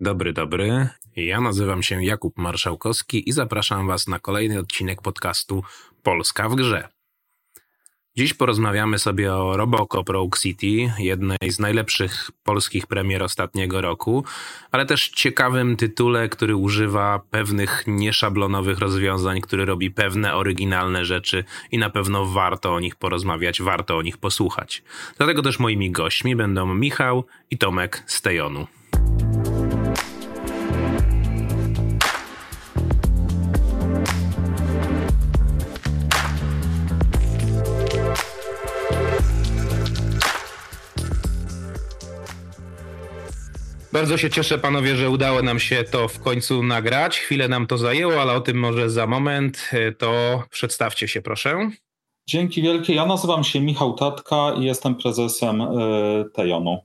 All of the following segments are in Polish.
Dobry, dobry. Ja nazywam się Jakub Marszałkowski i zapraszam Was na kolejny odcinek podcastu Polska w grze. Dziś porozmawiamy sobie o Robocop Rogue City, jednej z najlepszych polskich premier ostatniego roku, ale też ciekawym tytule, który używa pewnych nieszablonowych rozwiązań, który robi pewne oryginalne rzeczy i na pewno warto o nich porozmawiać, warto o nich posłuchać. Dlatego też moimi gośćmi będą Michał i Tomek z Tejonu. Bardzo się cieszę, panowie, że udało nam się to w końcu nagrać. Chwilę nam to zajęło, ale o tym może za moment. To przedstawcie się, proszę. Dzięki wielkie. Ja nazywam się Michał Tatka i jestem prezesem y, Tejonu.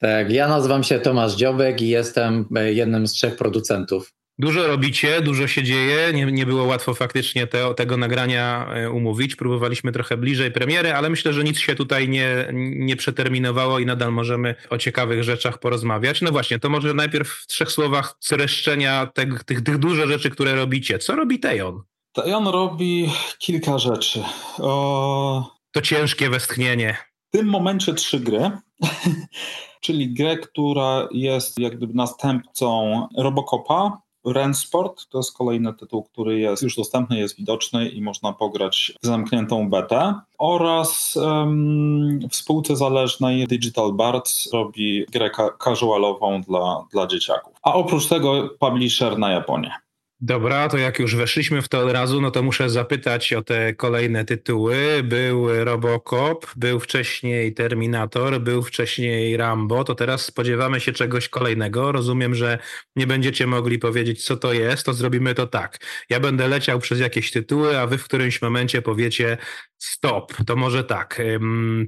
Tak, ja nazywam się Tomasz Dziobek i jestem y, jednym z trzech producentów. Dużo robicie, dużo się dzieje. Nie, nie było łatwo faktycznie te, tego nagrania e, umówić. Próbowaliśmy trochę bliżej premiery, ale myślę, że nic się tutaj nie, nie przeterminowało i nadal możemy o ciekawych rzeczach porozmawiać. No właśnie, to może najpierw w trzech słowach streszczenia tych, tych, tych dużo rzeczy, które robicie. Co robi Tejon? Tejon robi kilka rzeczy. O... To ciężkie westchnienie. W tym momencie trzy gry. czyli grę, która jest jak gdyby następcą Robocopa, Rensport to jest kolejny tytuł, który jest już dostępny, jest widoczny i można pograć w zamkniętą betę. Oraz um, w spółce zależnej Digital Bards robi grę casualową dla, dla dzieciaków. A oprócz tego publisher na Japonię. Dobra, to jak już weszliśmy w to od razu, no to muszę zapytać o te kolejne tytuły. Był Robocop, był wcześniej Terminator, był wcześniej Rambo, to teraz spodziewamy się czegoś kolejnego. Rozumiem, że nie będziecie mogli powiedzieć, co to jest, to zrobimy to tak. Ja będę leciał przez jakieś tytuły, a wy w którymś momencie powiecie stop. To może tak.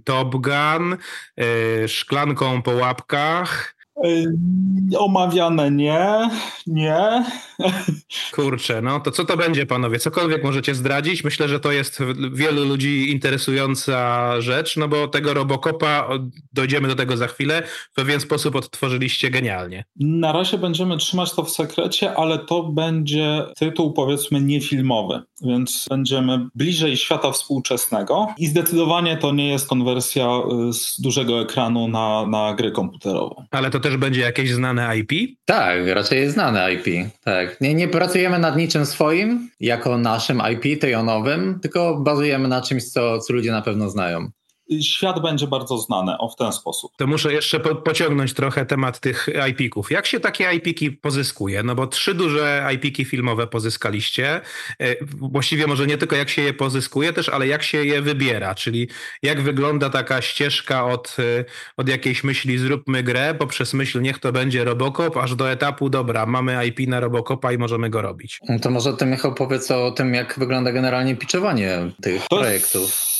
Top Gun, e, szklanką po łapkach, Omawiane nie, nie. Kurczę, no to co to będzie, panowie? Cokolwiek możecie zdradzić? Myślę, że to jest wielu ludzi interesująca rzecz, no bo tego Robocopa, dojdziemy do tego za chwilę, w pewien sposób odtworzyliście genialnie. Na razie będziemy trzymać to w sekrecie, ale to będzie tytuł powiedzmy niefilmowy, więc będziemy bliżej świata współczesnego i zdecydowanie to nie jest konwersja y, z dużego ekranu na, na grę komputerową. Ale to też będzie jakieś znane IP? Tak, raczej znane IP. Tak. Nie, nie pracujemy nad niczym swoim, jako naszym IP tejonowym, tylko bazujemy na czymś, co, co ludzie na pewno znają świat będzie bardzo znany o w ten sposób. To muszę jeszcze po, pociągnąć trochę temat tych IP-ków. Jak się takie IP-ki pozyskuje? No bo trzy duże IP-ki filmowe pozyskaliście. E, właściwie może nie tylko jak się je pozyskuje też, ale jak się je wybiera, czyli jak wygląda taka ścieżka od, e, od jakiejś myśli zróbmy grę, poprzez myśl niech to będzie Robocop, aż do etapu dobra, mamy IP na Robocopa i możemy go robić. To może ty Michał powiedz o tym, jak wygląda generalnie pitchowanie tych to projektów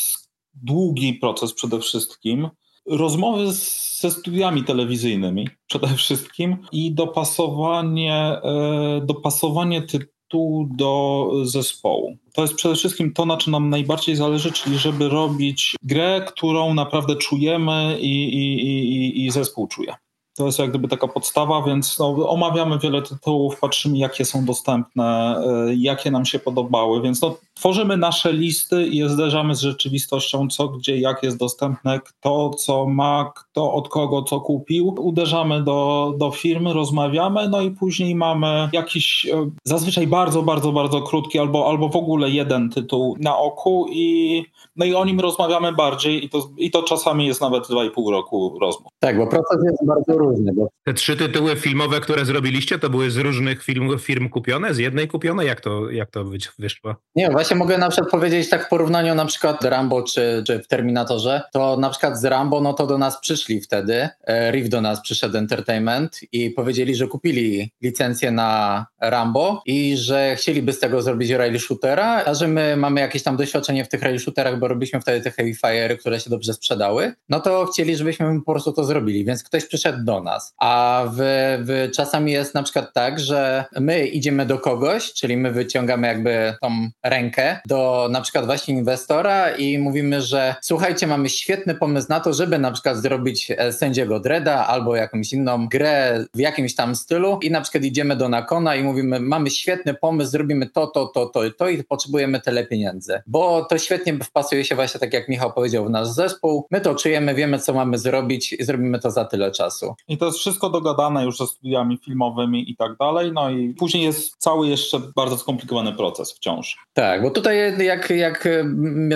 długi proces przede wszystkim. Rozmowy ze studiami telewizyjnymi przede wszystkim i dopasowanie, e, dopasowanie tytułu do zespołu. To jest przede wszystkim to, na czym nam najbardziej zależy, czyli żeby robić grę, którą naprawdę czujemy i, i, i, i zespół czuje. To jest jak gdyby taka podstawa, więc no, omawiamy wiele tytułów, patrzymy jakie są dostępne, e, jakie nam się podobały, więc no, tworzymy nasze listy i je zderzamy z rzeczywistością, co gdzie, jak jest dostępne, kto co ma, kto od kogo co kupił. Uderzamy do, do firmy, rozmawiamy, no i później mamy jakiś e, zazwyczaj bardzo, bardzo, bardzo krótki albo, albo w ogóle jeden tytuł na oku i no i o nim rozmawiamy bardziej i to, i to czasami jest nawet 2,5 roku rozmów. Tak, bo proces jest bardzo różny. Bo... Te trzy tytuły filmowe, które zrobiliście, to były z różnych film, firm kupione, z jednej kupione? Jak to, jak to wyszło? Nie, właśnie mogę na przykład powiedzieć tak w porównaniu na przykład Rambo czy, czy w Terminatorze, to na przykład z Rambo, no to do nas przyszli wtedy, e, Riff do nas przyszedł Entertainment i powiedzieli, że kupili licencję na Rambo i że chcieliby z tego zrobić rail shootera, a że my mamy jakieś tam doświadczenie w tych rail shooterach, bo robiliśmy wtedy te heavy fire, które się dobrze sprzedały, no to chcieli, żebyśmy po prostu to zrobili. Więc ktoś przyszedł do nas. A w, w, czasami jest na przykład tak, że my idziemy do kogoś, czyli my wyciągamy jakby tą rękę do na przykład właśnie inwestora i mówimy, że słuchajcie, mamy świetny pomysł na to, żeby na przykład zrobić e, sędziego Dreda albo jakąś inną grę w jakimś tam stylu i na przykład idziemy do Nakona i mówimy, mamy świetny pomysł, zrobimy to, to, to, to to i potrzebujemy tyle pieniędzy. Bo to świetnie wpasuje się właśnie tak jak Michał powiedział w nasz zespół. My to czujemy, wiemy co mamy zrobić i zrobimy to za tyle czasu. I to jest wszystko dogadane już ze studiami filmowymi i tak dalej, no i później jest cały jeszcze bardzo skomplikowany proces wciąż. Tak, bo tutaj jak, jak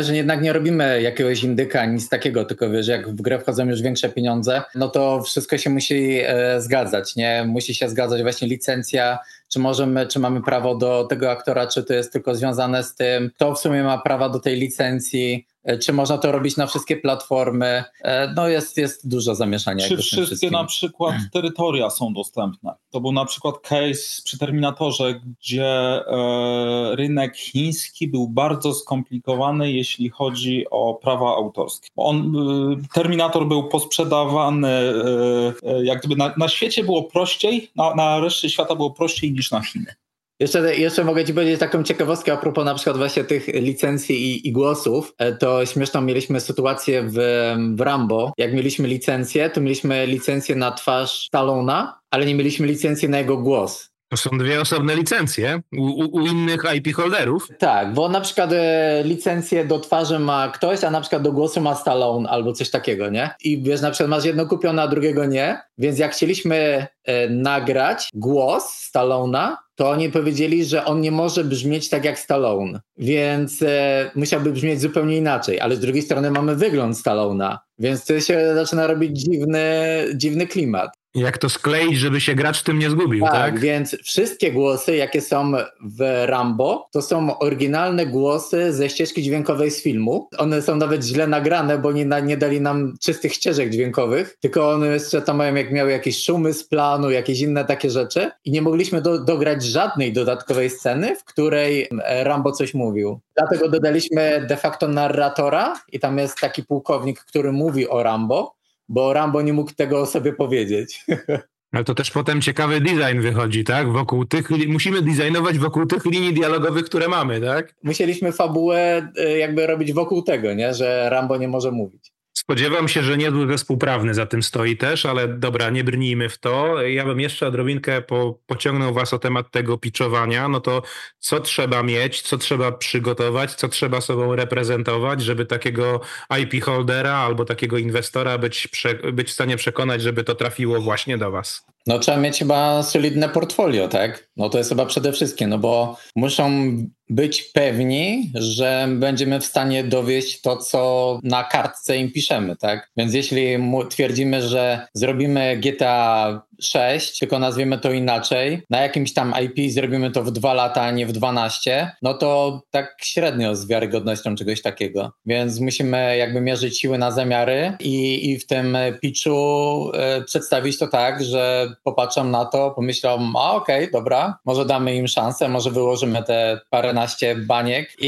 że jednak nie robimy jakiegoś indyka, nic takiego, tylko wiesz, jak w grę wchodzą już większe pieniądze, no to wszystko się musi e, zgadzać, nie? Musi się zgadzać właśnie licencja, czy możemy, czy mamy prawo do tego aktora, czy to jest tylko związane z tym, kto w sumie ma prawa do tej licencji, E, czy można to robić na wszystkie platformy? E, no jest, jest dużo zamieszania. Czy wszystkie na przykład terytoria są dostępne? To był na przykład case przy Terminatorze, gdzie e, rynek chiński był bardzo skomplikowany, jeśli chodzi o prawa autorskie. On, Terminator był posprzedawany, jak gdyby na, na świecie było prościej, na, na reszcie świata było prościej niż na Chiny. Jeszcze, jeszcze mogę Ci powiedzieć taką ciekawostkę a propos na przykład właśnie tych licencji i, i głosów. E, to śmieszną mieliśmy sytuację w, w Rambo. Jak mieliśmy licencję, to mieliśmy licencję na twarz Talona, ale nie mieliśmy licencji na jego głos. To są dwie osobne licencje u, u, innych IP holderów. Tak, bo na przykład e, licencję do twarzy ma ktoś, a na przykład do głosu ma Stallone albo coś takiego, nie? I wiesz, na przykład masz jedno kupione, a drugiego nie. Więc jak chcieliśmy e, nagrać głos Stallona, to oni powiedzieli, że on nie może brzmieć tak jak Stallone, więc e, musiałby brzmieć zupełnie inaczej, ale z drugiej strony mamy wygląd Stallona, więc to się zaczyna robić dziwny, dziwny klimat. Jak to skleić, żeby się gracz tym nie zgubił, tak, tak? Więc wszystkie głosy, jakie są w Rambo, to są oryginalne głosy ze ścieżki dźwiękowej z filmu. One są nawet źle nagrane, bo nie, nie dali nam czystych ścieżek dźwiękowych, tylko one jeszcze tam mają, jak miały jakieś szumy z planu, jakieś inne takie rzeczy i nie mogliśmy do, dograć żadnej dodatkowej sceny, w której Rambo coś mówił. Dlatego dodaliśmy de facto narratora i tam jest taki pułkownik, który mówi o Rambo, bo Rambo nie mógł tego sobie powiedzieć. Ale to też potem ciekawy design wychodzi, tak? Wokół tych, musimy designować wokół tych linii dialogowych, które mamy, tak? Musieliśmy fabułę e, jakby robić wokół tego, nie? że Rambo nie może mówić. Spodziewam się, że niezły zespół prawny za tym stoi też, ale dobra, nie brnijmy w to. Ja bym jeszcze odrobinkę po, pociągnął was o temat tego pitchowania. No to co trzeba mieć, co trzeba przygotować, co trzeba sobą reprezentować, żeby takiego IP holdera albo takiego inwestora być, być w stanie przekonać, żeby to trafiło właśnie do was? No trzeba mieć chyba solidne portfolio, tak? No to jest chyba przede wszystkim, no bo muszą być pewni, że będziemy w stanie dowieść to, co na kartce im piszemy, tak? Więc jeśli twierdzimy, że zrobimy GTA 6, tylko nazwiemy to inaczej, na jakimś tam IP zrobimy to w 2 lata, a nie w 12, no to tak średnio z wiarygodnością czegoś takiego. Więc musimy jakby mierzyć siły na zamiary i, i w tym pitchu y, przedstawić to tak, że popatrzą na to, pomyślą, a okej, okay, dobra, może damy im szansę, może wyłożymy te paręnaście baniek i,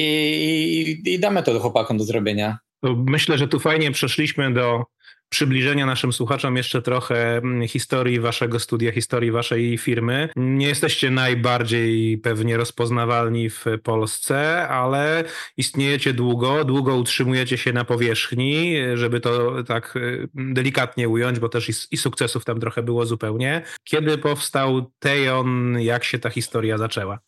i, i damy to chłopakom do zrobienia. Myślę, że tu fajnie przeszliśmy do przybliżenia naszym słuchaczom jeszcze trochę mm, historii waszego studia, historii waszej firmy. Nie jesteście najbardziej pewnie rozpoznawalni w Polsce, ale istniejecie długo, długo utrzymujecie się na powierzchni, żeby to tak y, delikatnie ująć, bo też i, i sukcesów tam trochę było zupełnie. Kiedy powstał Tejon, jak się ta historia zaczęła?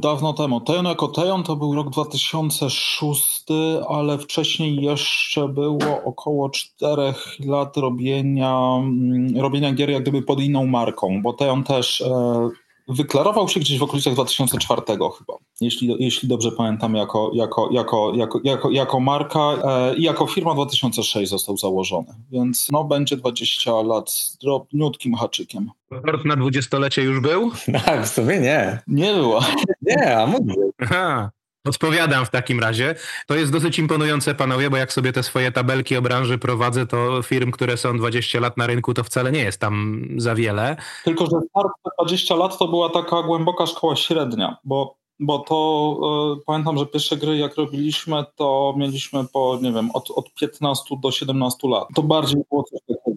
Dawno temu. Tejon jako Tejon to był rok 2006, ale wcześniej jeszcze było około czterech lat robienia, mm, robienia gier jak gdyby pod inną marką, bo Tejon też e, wyklarował się gdzieś w okolicach 2004 chyba, jeśli, jeśli dobrze pamiętam, jako, jako, jako, jako, jako, jako marka e, i jako firma 2006 został założony, więc no będzie 20 lat z drobniutkim haczykiem. Tort na dwudziestolecie już był? Tak, w sumie nie. Nie było. Nie, a mógł Aha. Odpowiadam w takim razie. To jest dosyć imponujące, panowie, bo jak sobie te swoje tabelki o branży prowadzę, to firm, które są 20 lat na rynku, to wcale nie jest tam za wiele. Tylko, że start 20 lat to była taka głęboka szkoła średnia, bo, bo to y, pamiętam, że pierwsze gry jak robiliśmy, to mieliśmy po, nie wiem, od, od 15 do 17 lat. To bardziej było coś takiego.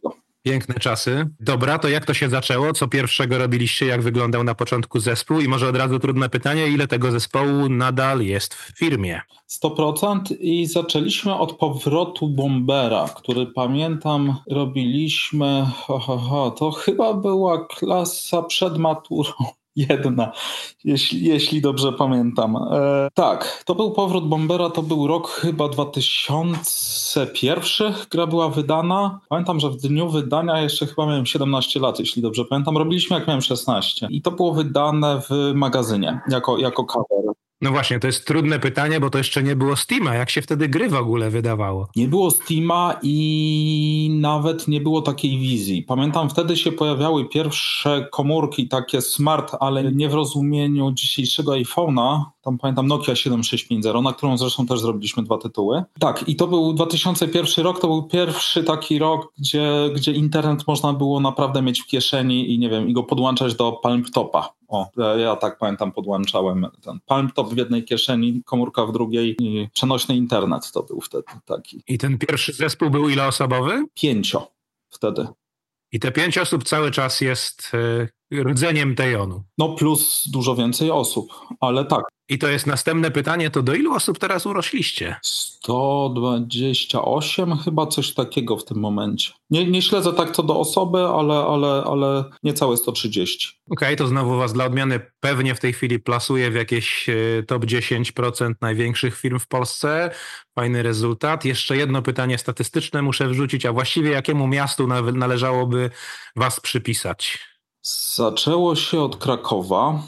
Piękne czasy. Dobra, to jak to się zaczęło? Co pierwszego robiliście? Jak wyglądał na początku zespół? I może od razu trudne pytanie, ile tego zespołu nadal jest w firmie? 100% i zaczęliśmy od powrotu Bombera, który pamiętam robiliśmy, ho, ho, ho, to chyba była klasa przed maturą. Jedna, jeśli, jeśli dobrze pamiętam. E, tak, to był powrót Bombera, to był rok chyba 2001. Gra była wydana. Pamiętam, że w dniu wydania jeszcze chyba miałem 17 lat, jeśli dobrze pamiętam. Robiliśmy jak miałem 16. I to było wydane w magazynie jako, jako cover. No właśnie, to jest trudne pytanie, bo to jeszcze nie było Steama. Jak się wtedy gry w ogóle wydawało? Nie było Steama i nawet nie było takiej wizji. Pamiętam, wtedy się pojawiały pierwsze komórki takie smart, ale nie w rozumieniu dzisiejszego iPhone'a. Tam pamiętam Nokia 7650, na którą zresztą też zrobiliśmy dwa tytuły. Tak, i to był 2001 rok, to był pierwszy taki rok, gdzie, gdzie internet można było naprawdę mieć w kieszeni i nie wiem, i go podłączać do Palm Topa. O, ja, ja tak pamiętam, podłączałem ten Palm Top w jednej kieszeni, komórka w drugiej i przenośny internet to był wtedy taki. I ten pierwszy zespół był ileosobowy? Pięcio wtedy. I te pięć osób cały czas jest y, rdzeniem Tejonu. No plus dużo więcej osób, ale tak. I to jest następne pytanie, to do ilu osób teraz urośliście? 128 chyba coś takiego w tym momencie. Nie, nie śledzę tak co do osoby, ale, ale, ale niecałe 130. Okej, okay, to znowu was dla odmiany pewnie w tej chwili plasuje w jakieś e, top 10% największych firm w Polsce. Fajny rezultat. Jeszcze jedno pytanie statystyczne muszę wrzucić, a właściwie jakiemu miastu należałoby was przypisać? Zaczęło się od Krakowa.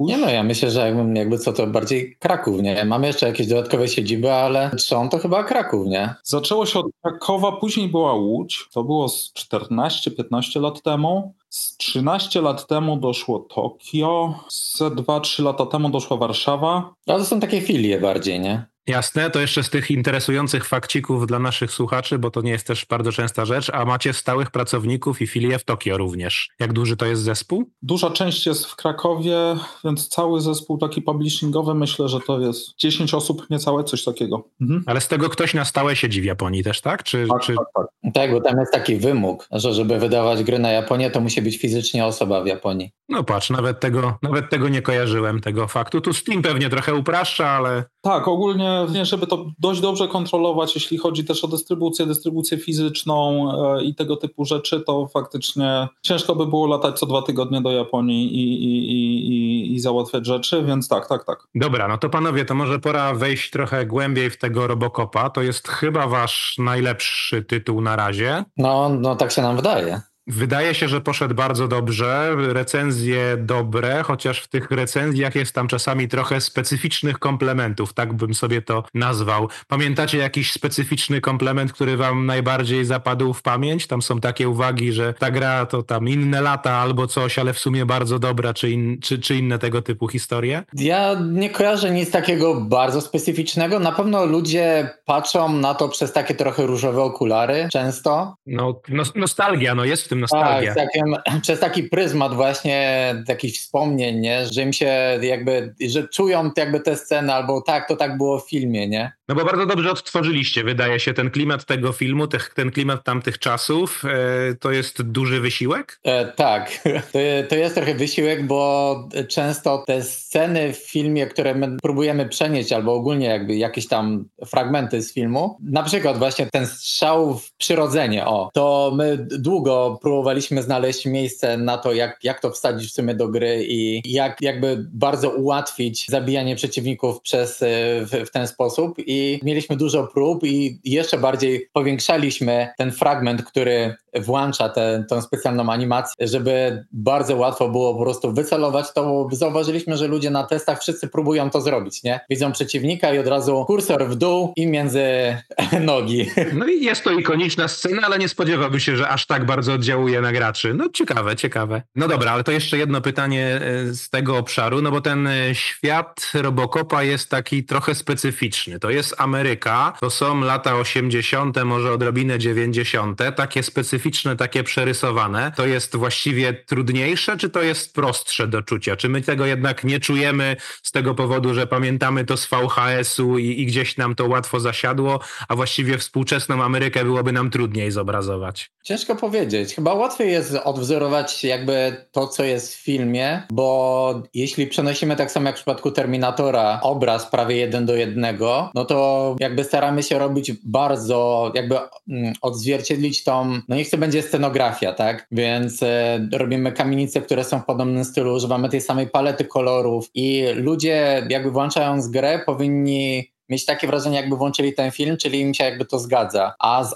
Nie no, ja myślę, że jakby, jakby co to bardziej Kraków, nie? Mamy jeszcze jakieś dodatkowe siedziby, ale trzon to chyba Kraków, nie? Zaczęło się od Krakowa, później była Łódź, to było z 14-15 lat temu. Z 13 lat temu doszło Tokio, z 2-3 lata temu doszła Warszawa. Ale to są takie filie bardziej, nie? Jasne, to jeszcze z tych interesujących fakcików dla naszych słuchaczy, bo to nie jest też bardzo częsta rzecz, a macie stałych pracowników i filię w Tokio również. Jak duży to jest zespół? Duża część jest w Krakowie, więc cały zespół taki publishingowy myślę, że to jest 10 osób, niecałe, coś takiego. Mhm. Ale z tego ktoś na stałe siedzi w Japonii też, tak? Czy, tak, czy... tak, tak. Tak, bo tam jest taki wymóg, że żeby wydawać gry na Japonię, to musi być fizycznie osoba w Japonii. No patrz, nawet tego, nawet tego nie kojarzyłem, tego faktu. Tu Steam pewnie trochę upraszcza, ale... Tak, ogólnie żeby to dość dobrze kontrolować, jeśli chodzi też o dystrybucję, dystrybucję fizyczną e, i tego typu rzeczy, to faktycznie ciężko by było latać co dwa tygodnie do Japonii i, i, i, i załatwiać rzeczy, więc tak, tak, tak. Dobra, no to panowie, to może pora wejść trochę głębiej w tego Robocopa. To jest chyba wasz najlepszy tytuł na razie. No, no tak się nam wydaje. Wydaje się, że poszedł bardzo dobrze, recenzje dobre, chociaż w tych recenzjach jest tam czasami trochę specyficznych komplementów, tak bym sobie to nazwał. Pamiętacie jakiś specyficzny komplement, który wam najbardziej zapadł w pamięć? Tam są takie uwagi, że ta gra to tam inne lata albo coś, ale w sumie bardzo dobra, czy, in, czy, czy inne tego typu historie? Ja nie kojarzę nic takiego bardzo specyficznego. Na pewno ludzie patrzą na to przez takie trochę różowe okulary często. No, nostalgia, no jest w tym nostalgia. Tak, takim, przez taki pryzmat właśnie jakichś wspomnień, nie? że im się jakby, że czują jakby te sceny albo tak, to tak było w filmie, nie? No bo bardzo dobrze odtworzyliście, wydaje się, ten klimat tego filmu, ten klimat tamtych czasów. E, to jest duży wysiłek? E, tak, to, to jest trochę wysiłek, bo często te sceny w filmie, które my próbujemy przenieść, albo ogólnie jakby jakieś tam fragmenty z filmu, na przykład właśnie ten strzał w przyrodzenie, o, to my długo próbowaliśmy znaleźć miejsce na to, jak, jak to wsadzić w sumie do gry i jak jakby bardzo ułatwić zabijanie przeciwników przez, e, w, w ten sposób i mieliśmy dużo prób i jeszcze bardziej powiększaliśmy ten fragment, który włącza tę specjalną animację, żeby bardzo łatwo było po prostu wycelować, to zauważyliśmy, że ludzie na testach wszyscy próbują to zrobić, nie? Widzą przeciwnika i od razu kursor w dół i między nogi. No i jest to ikoniczna scena, ale nie spodziewałbym się, że aż tak bardzo oddziałuje na graczy. No ciekawe, ciekawe. No dobra, ale to jeszcze jedno pytanie e, z tego obszaru, no bo ten e, świat Robocopa jest taki trochę specyficzny. To jest Ameryka, to są lata 80., może odrobinę 90., takie specyficzne specyficzne, takie przerysowane, to jest właściwie trudniejsze, czy to jest prostsze do czucia? Czy my tego jednak nie czujemy z tego powodu, że pamiętamy to z VHS-u i, i gdzieś nam to łatwo zasiadło, a właściwie współczesną Amerykę byłoby nam trudniej zobrazować? Ciężko powiedzieć. Chyba łatwiej jest odwzorować jakby to, co jest w filmie, bo jeśli przenosimy tak samo jak w przypadku Terminatora obraz prawie jeden do jednego, no to jakby staramy się robić bardzo, jakby mm, odzwierciedlić tą, no niech to będzie scenografia, tak? Więc e, robimy kamienice, które są w podobnym stylu, używamy tej samej palety kolorów i ludzie jakby włączając grę powinni mieć takie wrażenie, jakby włączyli ten film, czyli im się jakby to zgadza. A z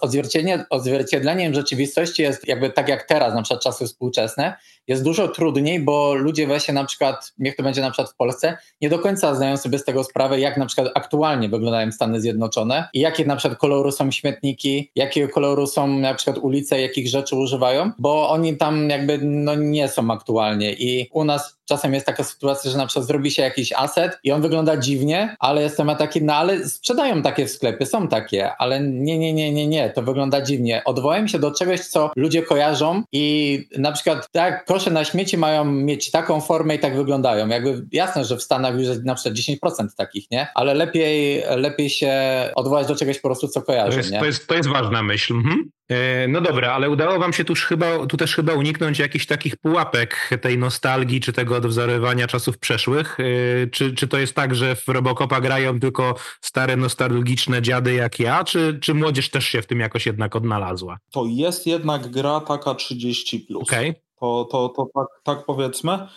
odzwierciedleniem rzeczywistości jest jakby tak jak teraz, na przykład czasy współczesne, jest dużo trudniej, bo ludzie właśnie na przykład, niech to będzie na przykład w Polsce, nie do końca zdają sobie z tego sprawę, jak na przykład aktualnie wyglądają Stany Zjednoczone i jakie na przykład koloru są śmietniki, jakie koloru są na przykład ulice, jakich rzeczy używają, bo oni tam jakby no, nie są aktualnie i u nas czasem jest taka sytuacja, że na przykład zrobi się jakiś aset i on wygląda dziwnie, ale jest temat taki, no ale sprzedają takie w są takie, ale nie, nie, nie, nie, nie, to wygląda dziwnie. Odwołałem się do czegoś, co ludzie kojarzą i na przykład tak, kosze na śmieci mają mieć taką formę i tak wyglądają. Jakby jasne, że w Stanach już jest na przykład 10% takich, nie? Ale lepiej, lepiej się odwołać do czegoś po prostu, co kojarzy, to jest, nie? To jest, to jest ważna myśl. Mhm. E, no dobra, ale udało wam się tuż chyba, tu też chyba uniknąć jakichś takich pułapek tej nostalgii, czy tego odwzorowania czasów przeszłych. E, czy, czy to jest tak, że w Robocopa grają tylko stare, nostalgiczne dziady jak ja, czy, czy młodzież też się w tym jakoś jednak odnalazła? To jest jednak gra taka 30+. Plus. Okay. To, to, to tak, tak powiedzmy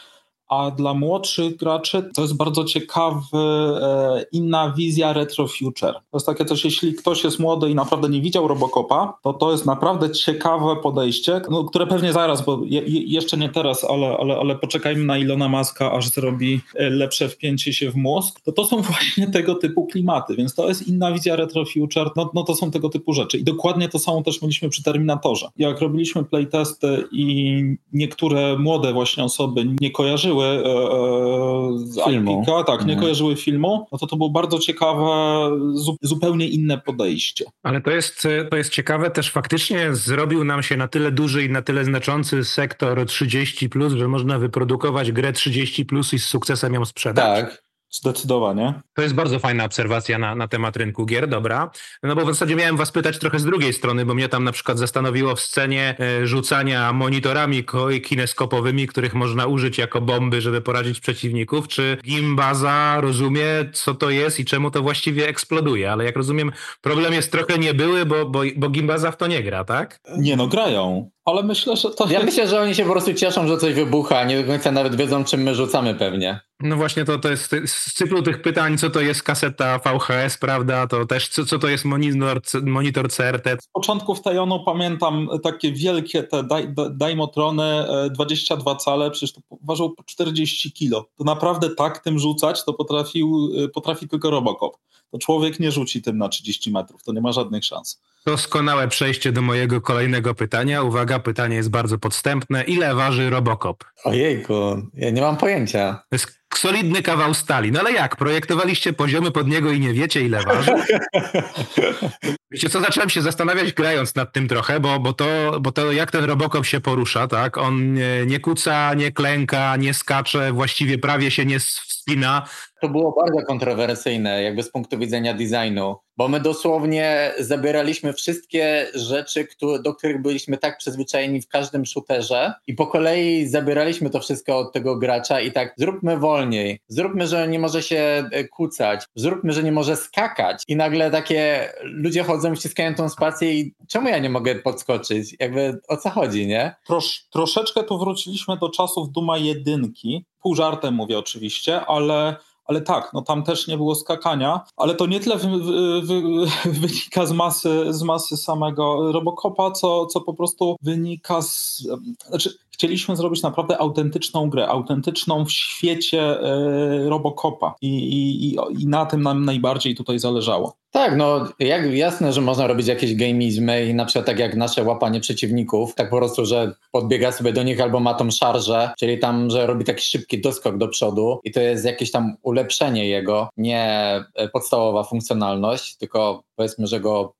a dla młodszych graczy to jest bardzo ciekawy, e, inna wizja retro future. To jest takie coś, jeśli ktoś jest młody i naprawdę nie widział Robocopa, to to jest naprawdę ciekawe podejście, no, które pewnie zaraz, bo je, jeszcze nie teraz, ale, ale, ale poczekajmy na Ilona Maska, aż zrobi e, lepsze wpięcie się w mózg, to to są właśnie tego typu klimaty, więc to jest inna wizja retro future, no, no to są tego typu rzeczy. I dokładnie to samo też mieliśmy przy Terminatorze. Jak robiliśmy playtesty i niektóre młode właśnie osoby nie kojarzyły kojarzyły e, z filmu. tak, nie mhm. kojarzyły filmu, no to to było bardzo ciekawe, zupełnie inne podejście. Ale to jest, to jest ciekawe, też faktycznie zrobił nam się na tyle duży i na tyle znaczący sektor 30+, plus, że można wyprodukować grę 30+, plus i z sukcesem ją sprzedać. Tak. Zdecydowanie. To jest bardzo fajna obserwacja na, na temat rynku gier, dobra. No bo w zasadzie miałem was pytać trochę z drugiej strony, bo mnie tam na przykład zastanowiło w scenie e, rzucania monitorami kineskopowymi, których można użyć jako bomby, żeby poradzić przeciwników. Czy Gimbaza rozumie, co to jest i czemu to właściwie eksploduje? Ale jak rozumiem, problem jest trochę niebyły, bo, bo, bo Gimbaza w to nie gra, tak? Nie no, grają. Ale myślę, że to. Ja jest... myślę, że oni się po prostu cieszą, że coś wybucha, nie do końca nawet wiedzą, czym my rzucamy pewnie. No właśnie, to, to jest z cyklu tych pytań, co to jest kaseta VHS, prawda? To też co, co to jest monitor, monitor CRT. Z początków Tajonu pamiętam takie wielkie te Daimotrony 22 e, cale, przecież to ważyło po 40 kilo. To naprawdę tak tym rzucać, to potrafił, e, potrafi tylko Robocop. To człowiek nie rzuci tym na 30 metrów, to nie ma żadnych szans. Doskonałe przejście do mojego kolejnego pytania. Uwaga, pytanie jest bardzo podstępne. Ile waży Robocop? Ojejku, ja nie mam pojęcia. To jest solidny kawał stali. No ale jak? Projektowaliście poziomy pod niego i nie wiecie, ile waży? Wiecie co, zacząłem się zastanawiać grając nad tym trochę, bo, bo, to, bo to jak ten Robocop się porusza, tak? On nie, nie kuca, nie klęka, nie skacze, właściwie prawie się nie wspina. To było bardzo kontrowersyjne, jakby z punktu widzenia designu, bo my dosłownie zabieraliśmy wszystkie rzeczy, które, do których byliśmy tak przyzwyczajeni w każdym shooterze i po kolei zabieraliśmy to wszystko od tego gracza i tak zróbmy wolniej, zróbmy, że nie może się e, kucać, zróbmy, że nie może skakać i nagle takie ludzie chodzą, wciskają tą spację i czemu ja nie mogę podskoczyć? Jakby o co chodzi, nie? Trosz, troszeczkę tu wróciliśmy do czasów Duma jedynki, pół żartem mówię oczywiście, ale ale tak, no tam też nie było skakania, ale to nie tyle wy, wy, wynika z masy, z masy samego Robocopa, co, co po prostu wynika z... Znaczy, chcieliśmy zrobić naprawdę autentyczną grę, autentyczną w świecie e, Robocopa I, i, i na tym nam najbardziej tutaj zależało. Tak, no jak, jasne, że można robić jakieś gamizmy i na przykład tak jak nasze łapanie przeciwników, tak po prostu, że podbiega sobie do nich albo ma tą szarżę, czyli tam, że robi taki szybki doskok do przodu i to jest jakieś tam ulepszenie jego, nie e, podstawowa funkcjonalność, tylko powiedzmy, że go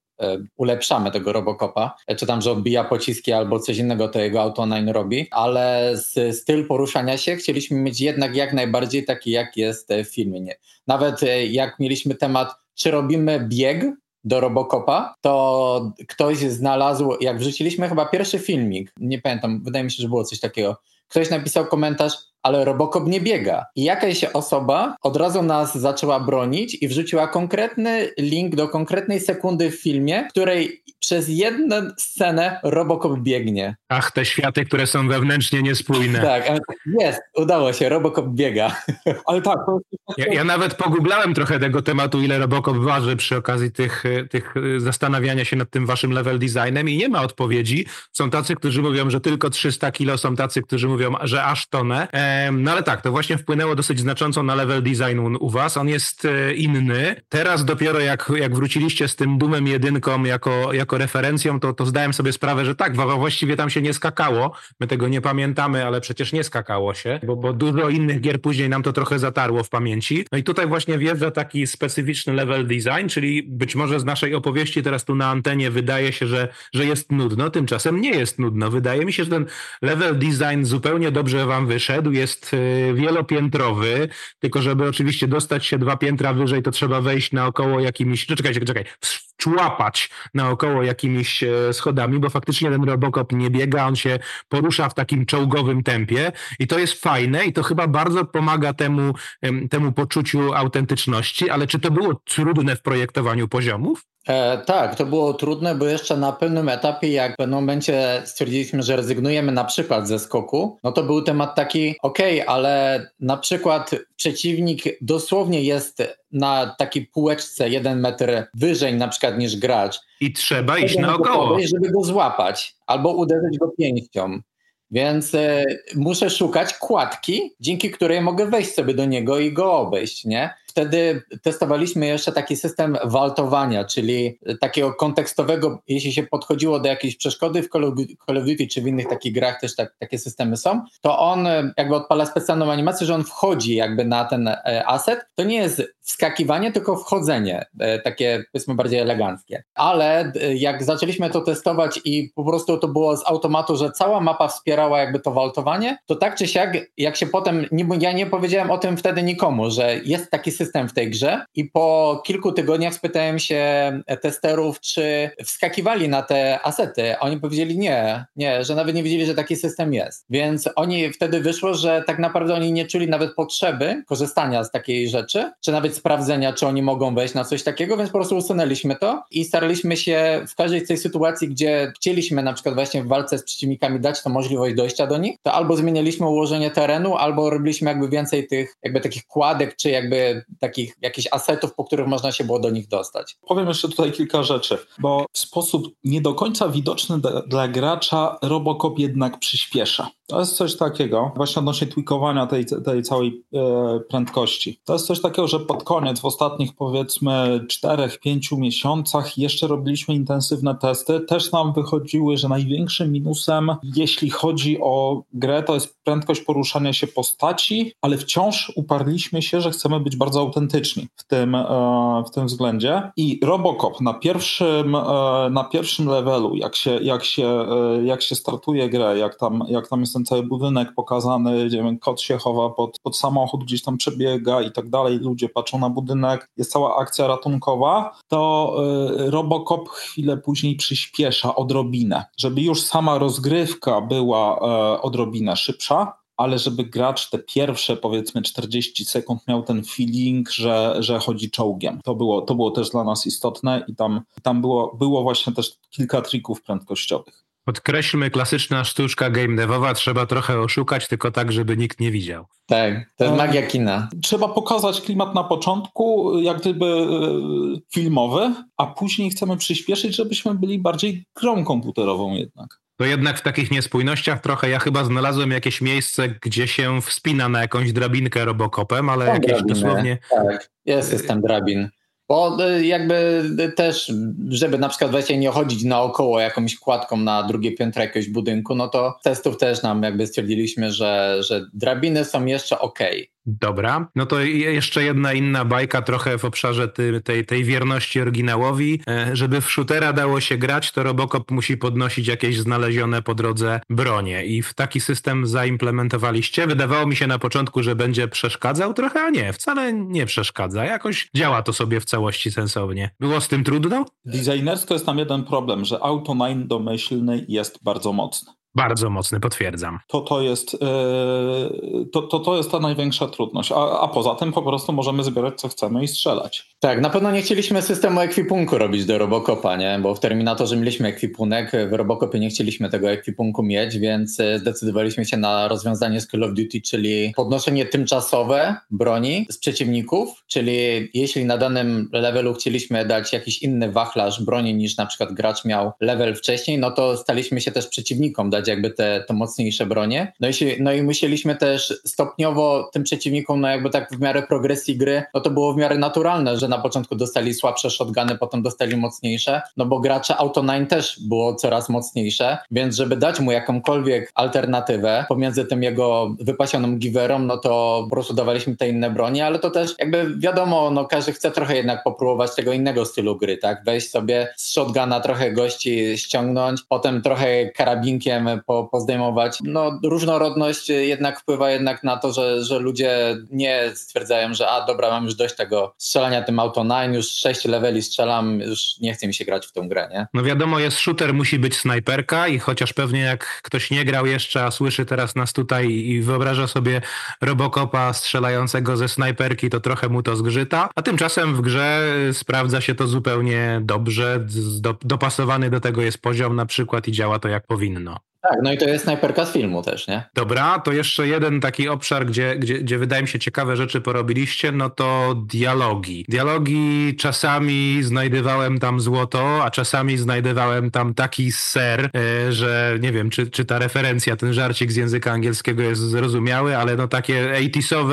ulepszamy tego Robocopa, e, czy tam, że odbija pociski albo coś innego to jego Auto 9 robi, ale z, styl poruszania się chcieliśmy mieć jednak jak najbardziej taki, jak jest w filmie. Nie. Nawet jak mieliśmy temat, czy robimy bieg, do Robocopa, to ktoś znalazł, jak wrzuciliśmy chyba pierwszy filmik, nie pamiętam, wydaje mi się, że było coś takiego, ktoś napisał komentarz, ale Robocop nie biega. I jakaś osoba od razu nas zaczęła bronić i wrzuciła konkretny link do konkretnej sekundy w filmie, w której przez jedną scenę Robocop biegnie. Ach, te światy, które są wewnętrznie niespójne. tak, jest, udało się, Robocop biega. Ale tak, to ja, ja, nawet pogublałem trochę tego tematu, ile Robocop waży przy okazji tych, tych zastanawiania się nad tym waszym level designem i nie ma odpowiedzi. Są tacy, którzy mówią, że tylko 300 kilo, są tacy, którzy mówią, że aż tonę. No ale tak, to właśnie wpłynęło dosyć znacząco na level design u, u was. On jest e, inny. Teraz dopiero jak, jak wróciliście z tym Dumem jedynką jako, jako referencją, to, to zdałem sobie sprawę, że tak, właściwie tam się nie skakało. My tego nie pamiętamy, ale przecież nie skakało się, bo, bo dużo innych gier później nam to trochę zatarło w pamięci. No i tutaj właśnie wjeżdża taki specyficzny level design, czyli być może z naszej opowieści teraz tu na antenie wydaje się, że, że jest nudno, tymczasem nie jest nudno. Wydaje mi się, że ten level design zupełnie dobrze wam wyszedł, jest y, wielopiętrowy, tylko żeby oczywiście dostać się dwa piętra wyżej, to trzeba wejść naokoło jakimiś, no czekajcie, czekaj, człapać naokoło jakimiś e, schodami, bo faktycznie ten Robocop nie biega, on się porusza w takim czołgowym tempie i to jest fajne i to chyba bardzo pomaga temu, temu poczuciu autentyczności, ale czy to było trudne w projektowaniu poziomów? E, tak, to było trudne, bo jeszcze na pewnym etapie, jak w pewnym momencie stwierdziliśmy, że rezygnujemy na przykład ze skoku, no to był temat taki, ok, ale na przykład przeciwnik dosłownie jest na takiej półeczce jeden metr wyżej na przykład niż gracz. I trzeba iść naokoło. Żeby go złapać albo uderzyć go pięścią. Więc e, muszę szukać kładki, dzięki której mogę wejść sobie do niego i go obejść, nie? Wtedy testowaliśmy jeszcze taki system waltowania, czyli takiego kontekstowego, jeśli się podchodziło do jakiejś przeszkody w Call of, Duty czy w innych takich grach też tak, takie systemy są, to on jakby odpala specjalną animację, że on wchodzi jakby na ten e, asset. To nie jest wskakiwanie, tylko wchodzenie, e, takie powiedzmy bardziej eleganckie. Ale e, jak zaczęliśmy to testować i po prostu to było z automatu, że cała mapa wspierała jakby to waltowanie, to tak czy siak, jak się potem, ja nie powiedziałem o tym wtedy nikomu, że jest taki system w tej grze i po kilku tygodniach spytałem się testerów, czy wskakiwali na te asety. Oni powiedzieli nie, nie, że nawet nie wiedzieli, że taki system jest. Więc oni wtedy wyszło, że tak naprawdę oni nie czuli nawet potrzeby korzystania z takiej rzeczy, czy nawet sprawdzenia, czy oni mogą wejść na coś takiego, więc po prostu usunęliśmy to i staraliśmy się w każdej z tej sytuacji, gdzie chcieliśmy na przykład właśnie w walce z przeciwnikami dać to możliwość dojścia do nich, to albo zmienialiśmy ułożenie terenu, albo robiliśmy jakby więcej tych jakby takich kładek, czy jakby takich jakichś asetów, po których można się było do nich dostać. Powiem jeszcze tutaj kilka rzeczy, bo w sposób nie do końca widoczny dla, gracza Robocop jednak przyspiesza. To jest coś takiego, właśnie odnośnie tweakowania tej, tej całej e, prędkości. To jest coś takiego, że pod koniec, w ostatnich powiedzmy 4-5 miesiącach jeszcze robiliśmy intensywne testy. Też nam wychodziły, że największym minusem, jeśli chodzi o grę, to jest prędkość poruszania się postaci, ale wciąż uparliśmy się, że chcemy być bardzo autentyczni w tym, e, w tym względzie. I Robocop na pierwszym, e, na pierwszym levelu, jak się, jak, się, e, jak się startuje grę, jak tam, jak tam jest ten cały budynek pokazany, gdzie wiem, kot się chowa pod, pod samochód, gdzieś tam przebiega i tak dalej, ludzie patrzą na budynek, jest cała akcja ratunkowa, to Robocop chwilę później przyspiesza odrobinę, żeby już sama rozgrywka była odrobinę szybsza, ale żeby gracz te pierwsze powiedzmy 40 sekund miał ten feeling, że, że chodzi czołgiem. To było, to było też dla nas istotne i tam, tam było, było właśnie też kilka trików prędkościowych. Podkreślmy, klasyczna sztuczka game devowa, trzeba trochę oszukać, tylko tak, żeby nikt nie widział. Tak, to jest magia kina. Trzeba pokazać klimat na początku, jak gdyby e, filmowy, a później chcemy przyspieszyć, żebyśmy byli bardziej grą komputerową jednak to jednak w takich niespójnościach trochę ja chyba znalazłem jakieś miejsce, gdzie się wspina na jakąś drabinkę robokopem, ale Są jakieś drabiny, dosłownie... Tak, jest system drabin. Bo y, jakby y, też, żeby na przykład właśnie nie chodzić naokoło jakąś kładką na drugie piętro jakiegoś budynku, no to testów też nam jakby stwierdziliśmy, że, że drabiny są jeszcze ok. Dobra, no to jeszcze jedna inna bajka trochę w obszarze ty, tej, tej wierności oryginałowi. E, żeby w shootera dało się grać, to Robocop musi podnosić jakieś znalezione po drodze bronie i w taki system zaimplementowaliście. Wydawało mi się na początku, że będzie przeszkadzał trochę, a nie, wcale nie przeszkadza. Jakoś działa to sobie w całości sensownie. Było z tym trudno? Designersko jest tam jeden problem, że Auto 9 domyślny jest bardzo mocny. Bardzo mocny, potwierdzam. To, to, jest, yy, to, to, to jest ta największa trudność. A, a poza tym po prostu możemy zbierać co chcemy i strzelać. Tak, na pewno nie chcieliśmy systemu ekwipunku robić do Robocopa, nie? bo w Terminatorze mieliśmy ekwipunek, w Robocopie nie chcieliśmy tego ekwipunku mieć, więc e, zdecydowaliśmy się na rozwiązanie z Call of Duty, czyli podnoszenie tymczasowe broni z przeciwników, czyli jeśli na danym levelu chcieliśmy dać jakiś inny wachlarz broni niż na przykład gracz miał level wcześniej, no to staliśmy się też przeciwnikom dać jakby te, te mocniejsze bronie. No i, no i musieliśmy też stopniowo tym przeciwnikom, no jakby tak w miarę progresji gry, no to było w miarę naturalne, że na początku dostali słabsze shotguny, potem dostali mocniejsze, no bo gracze Auto 9 też było coraz mocniejsze, więc żeby dać mu jakąkolwiek alternatywę pomiędzy tym jego wypasionym giverem, no to po prostu dawaliśmy te inne broni, ale to też jakby wiadomo, no każdy chce trochę jednak popróbować tego innego stylu gry, tak? Wejść sobie z shotguna trochę gości ściągnąć, potem trochę karabinkiem po, pozdejmować. No różnorodność jednak wpływa jednak na to, że, że ludzie nie stwierdzają, że a dobra, mam już dość tego strzelania tym Auto 9, już 6 leveli strzelam, już nie chce mi się grać w tę grę, nie? No wiadomo, jest shooter, musi być snajperka i chociaż pewnie jak ktoś nie grał jeszcze, a słyszy teraz nas tutaj i wyobraża sobie Robocopa strzelającego ze snajperki, to trochę mu to zgrzyta, a tymczasem w grze sprawdza się to zupełnie dobrze, dopasowany do tego jest poziom na przykład i działa to jak powinno. Tak, no i to jest snajperka z filmu też, nie? Dobra, to jeszcze jeden taki obszar, gdzie, gdzie, gdzie wydaje mi się ciekawe rzeczy porobiliście, no to dialogi. Dialogi czasami znajdowałem tam złoto, a czasami znajdowałem tam taki ser, e, że nie wiem, czy, czy ta referencja, ten żarcik z języka angielskiego jest zrozumiały, ale no takie 80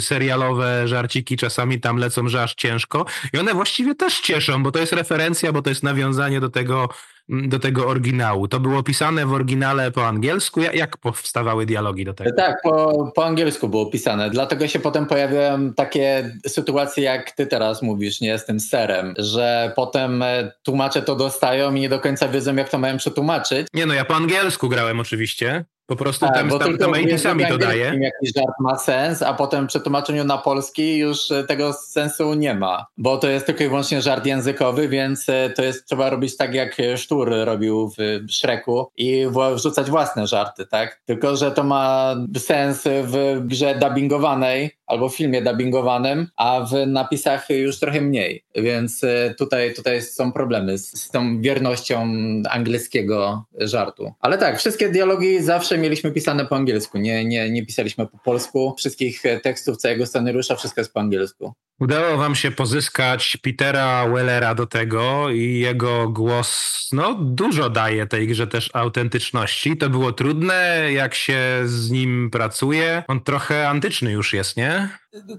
serialowe żarciki czasami tam lecą, że aż ciężko. I one właściwie też cieszą, bo to jest referencja, bo to jest nawiązanie do tego, do tego oryginału. To było pisane w oryginale po angielsku. Jak powstawały dialogi do tego? Tak, po, po angielsku było pisane. Dlatego się potem pojawiają takie sytuacje, jak ty teraz mówisz, nie z tym serem, że potem e, tłumacze to dostają i nie do końca wiedzą, jak to mają przetłumaczyć. Nie no, ja po angielsku grałem oczywiście. Po prostu tak, tam, tam, tam sami to daje. Jakiś żart ma sens, a potem przetłumaczeniu na polski już e, tego sensu nie ma, bo to jest tylko i wyłącznie żart językowy, więc e, to jest trzeba robić tak jak Sztur robił w Szreku i wrzucać własne żarty, tak? Tylko, że to ma sens w grze dubbingowanej albo w filmie dubbingowanym, a w napisach już trochę mniej, więc e, tutaj, tutaj są problemy z, z tą wiernością angielskiego żartu. Ale tak, wszystkie dialogi zawsze mieliśmy pisane po angielsku, nie, nie, nie pisaliśmy po polsku. Wszystkich tekstów całego scenariusza wszystko jest po angielsku. Udało wam się pozyskać Petera Wellera do tego i jego głos no, dużo daje tej grze też autentyczności. To było trudne, jak się z nim pracuje. On trochę antyczny już jest, nie?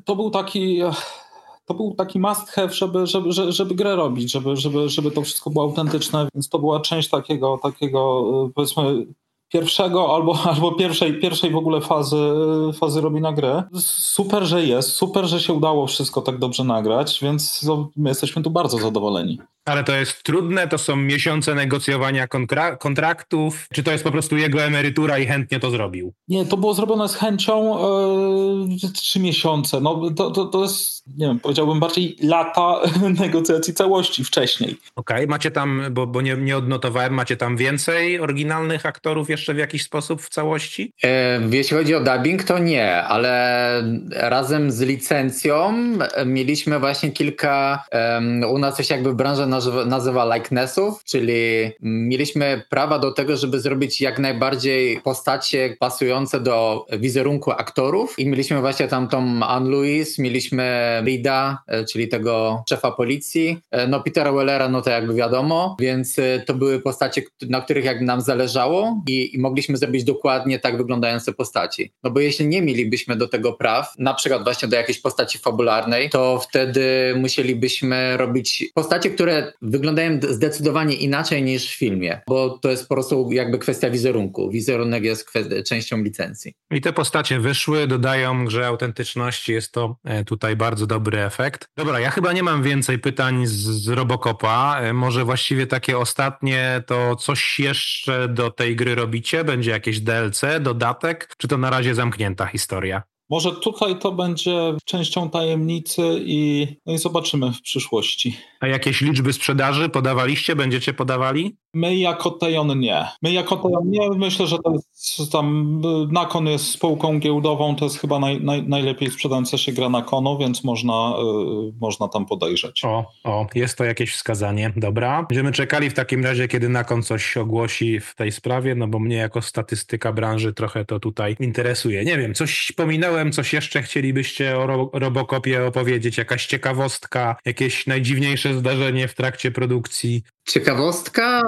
To był taki to był taki must have, żeby, żeby, żeby, żeby grę robić, żeby, żeby, żeby to wszystko było autentyczne, więc to była część takiego, takiego powiedzmy pierwszego albo, albo pierwszej, pierwszej w ogóle fazy, fazy robienia gry. Super, że jest, super, że się udało wszystko tak dobrze nagrać, więc no, my jesteśmy tu bardzo zadowoleni. Ale to jest trudne, to są miesiące negocjowania kontraktów, czy to jest po prostu jego emerytura i chętnie to zrobił? Nie, to było zrobione z chęcią yy, trzy miesiące. No, to, to, to jest, nie wiem, powiedziałbym bardziej lata negocjacji całości wcześniej. Okej, okay, macie tam, bo, bo nie, nie odnotowałem, macie tam więcej oryginalnych aktorów jeszcze w jakiś sposób w całości? E, jeśli chodzi o dubbing, to nie, ale razem z licencją mieliśmy właśnie kilka, um, u nas coś jakby branża nazywa likenessów, czyli mieliśmy prawa do tego, żeby zrobić jak najbardziej postacie pasujące do wizerunku aktorów i mieliśmy właśnie tam tą Anne Louise, mieliśmy Rida, e, czyli tego szefa policji, e, no Petera Wellera, no to jakby wiadomo, więc e, to były postacie, na których jakby nam zależało i, i mogliśmy zrobić dokładnie tak wyglądające postaci. No bo jeśli nie mielibyśmy do tego praw, na przykład właśnie do jakiejś postaci fabularnej, to wtedy musielibyśmy robić postacie, które wyglądają zdecydowanie inaczej niż w filmie, bo to jest po prostu jakby kwestia wizerunku. Wizerunek jest częścią licencji. I te postacie wyszły, dodają grze autentyczności, jest to e, tutaj bardzo dobry efekt. Dobra, ja chyba nie mam więcej pytań z, z Robocopa. E, może właściwie takie ostatnie, to coś jeszcze do tej gry robicie? Będzie jakieś DLC, dodatek, czy to na razie zamknięta historia? Może tutaj to będzie częścią tajemnicy i, no i zobaczymy w przyszłości. A jakieś liczby sprzedaży podawaliście? Będziecie podawali? My jako Tejon nie. My jako Tejon nie. Myślę, że to jest tam, Nakon jest spółką giełdową, to jest chyba naj, naj, najlepiej sprzedająca się gra Nakonu, więc można, y, można tam podejrzeć. O, o, jest to jakieś wskazanie. Dobra. Będziemy czekali w takim razie, kiedy Nakon coś ogłosi w tej sprawie, no bo mnie jako statystyka branży trochę to tutaj interesuje. Nie wiem, coś pominąłem, coś jeszcze chcielibyście o ro Robocopie opowiedzieć? Jakaś ciekawostka, jakieś najdziwniejsze zdarzenie w trakcie produkcji? Ciekawostka?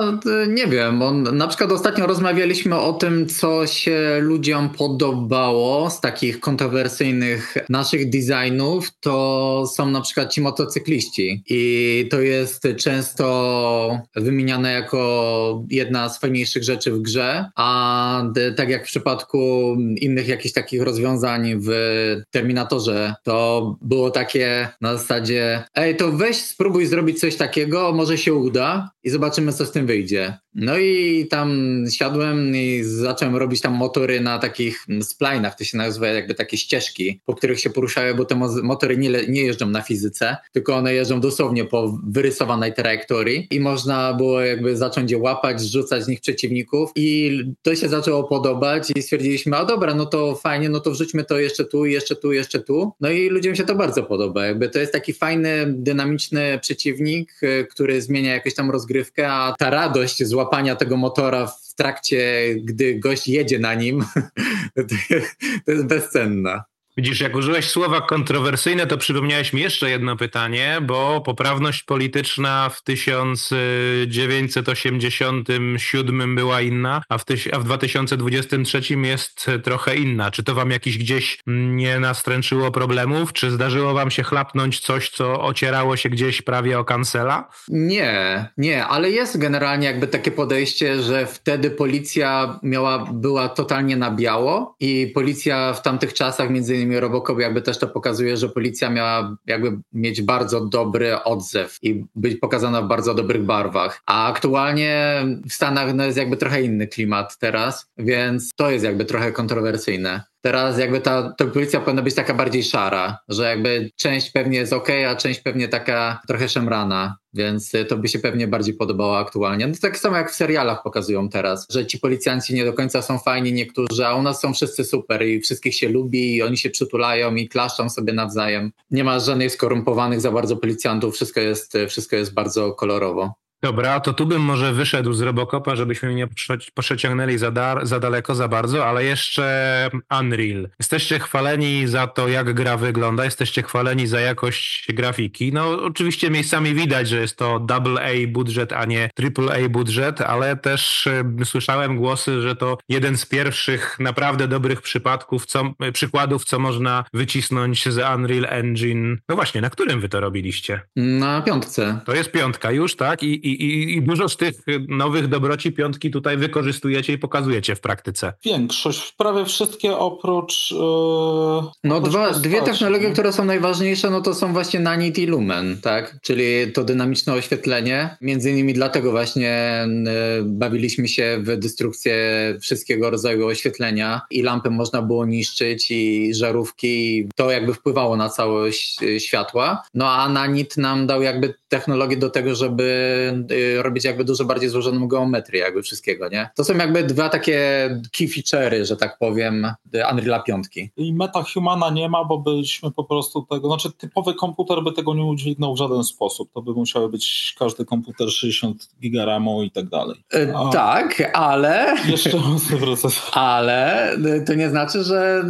Nie wiem, bo na przykład ostatnio rozmawialiśmy o tym, co się ludziom podobało z takich kontrowersyjnych naszych designów, to są na przykład ci motocykliści. I to jest często wymieniane jako jedna z fajniejszych rzeczy w grze, a tak jak w przypadku innych jakichś takich rozwiązań w Terminatorze, to było takie na zasadzie ej, to weź spróbuj zrobić coś takiego, może się uda, i zobaczymy, co z tym wyjdzie. No i tam siadłem i zacząłem robić tam motory na takich splajnach, to się nazywa jakby takie ścieżki, po których się poruszają, bo te motory nie, nie jeżdżą na fizyce, tylko one jeżdżą dosłownie po wyrysowanej trajektorii i można było jakby zacząć je łapać, zrzucać z nich przeciwników i to się zaczęło podobać i stwierdziliśmy, a dobra, no to fajnie, no to wrzućmy to jeszcze tu, jeszcze tu, jeszcze tu. No i ludziom się to bardzo podoba, jakby to jest taki fajny, dynamiczny przeciwnik, y, który zmienia jakąś tam rozgrywkę, a ta radość złapania tego motora w trakcie, gdy gość jedzie na nim, to jest bezcenna. Widzisz, jak użyłeś słowa kontrowersyjne, to przypomniałeś mi jeszcze jedno pytanie, bo poprawność polityczna w 1987 była inna, a w, tyś, a w 2023 jest trochę inna. Czy to wam jakiś gdzieś nie nastręczyło problemów? Czy zdarzyło wam się chlapnąć coś, co ocierało się gdzieś prawie o kancela? Nie, nie, ale jest generalnie jakby takie podejście, że wtedy policja miała, była totalnie na biało i policja w tamtych czasach między innymi innymi Robocop jakby też to pokazuje, że policja miała jakby mieć bardzo dobry odzew i być pokazana w bardzo dobrych barwach. A aktualnie w Stanach no, jest jakby trochę inny klimat teraz, więc to jest jakby trochę kontrowersyjne. Teraz jakby ta, ta policja powinna być taka bardziej szara, że jakby część pewnie jest ok, a część pewnie taka trochę szemrana, więc to by się pewnie bardziej podobało aktualnie. No tak samo jak w serialach pokazują teraz, że ci policjanci nie do końca są fajni niektórzy, a u nas są wszyscy super i wszystkich się lubi i oni się przytulają i klaszczą sobie nawzajem. Nie ma żadnych skorumpowanych za bardzo policjantów, wszystko jest, wszystko jest bardzo kolorowo. Dobra, to tu bym może wyszedł z Robocopa, żebyśmy nie przeciągnęli za, za daleko, za bardzo, ale jeszcze Unreal. Jesteście chwaleni za to, jak gra wygląda, jesteście chwaleni za jakość grafiki. No oczywiście miejscami widać, że jest to double A budżet, a nie triple A budżet, ale też y, słyszałem głosy, że to jeden z pierwszych naprawdę dobrych przypadków, co, przykładów, co można wycisnąć z Unreal Engine. No właśnie, na którym wy to robiliście? Na piątce. To jest piątka już, tak? I, i i, i dużo z tych nowych dobroci piątki tutaj wykorzystujecie i pokazujecie w praktyce. Większość, prawie wszystkie oprócz. Yy, no, oprócz dwa, dwie technologie, które są najważniejsze, no to są właśnie Nanit i Lumen, tak? Czyli to dynamiczne oświetlenie. Między innymi dlatego właśnie yy, bawiliśmy się w destrukcję wszystkiego rodzaju oświetlenia i lampy można było niszczyć i żarówki. To jakby wpływało na całość yy, światła. No a Nanit nam dał jakby technologię do tego, żeby Y, robić jakby dużo bardziej złożoną geometrię jakby wszystkiego, nie? To są jakby dwa takie key feature'y, że tak powiem, Unreal 5. I MetaHumana nie ma, bo byśmy po prostu tego, znaczy typowy komputer by tego nie udźwignął w żaden sposób. To by musiały być każdy komputer 60 giga RAMu i tak dalej. Y, A tak, ale... Jeszcze mocny proces. Ale to nie znaczy, że,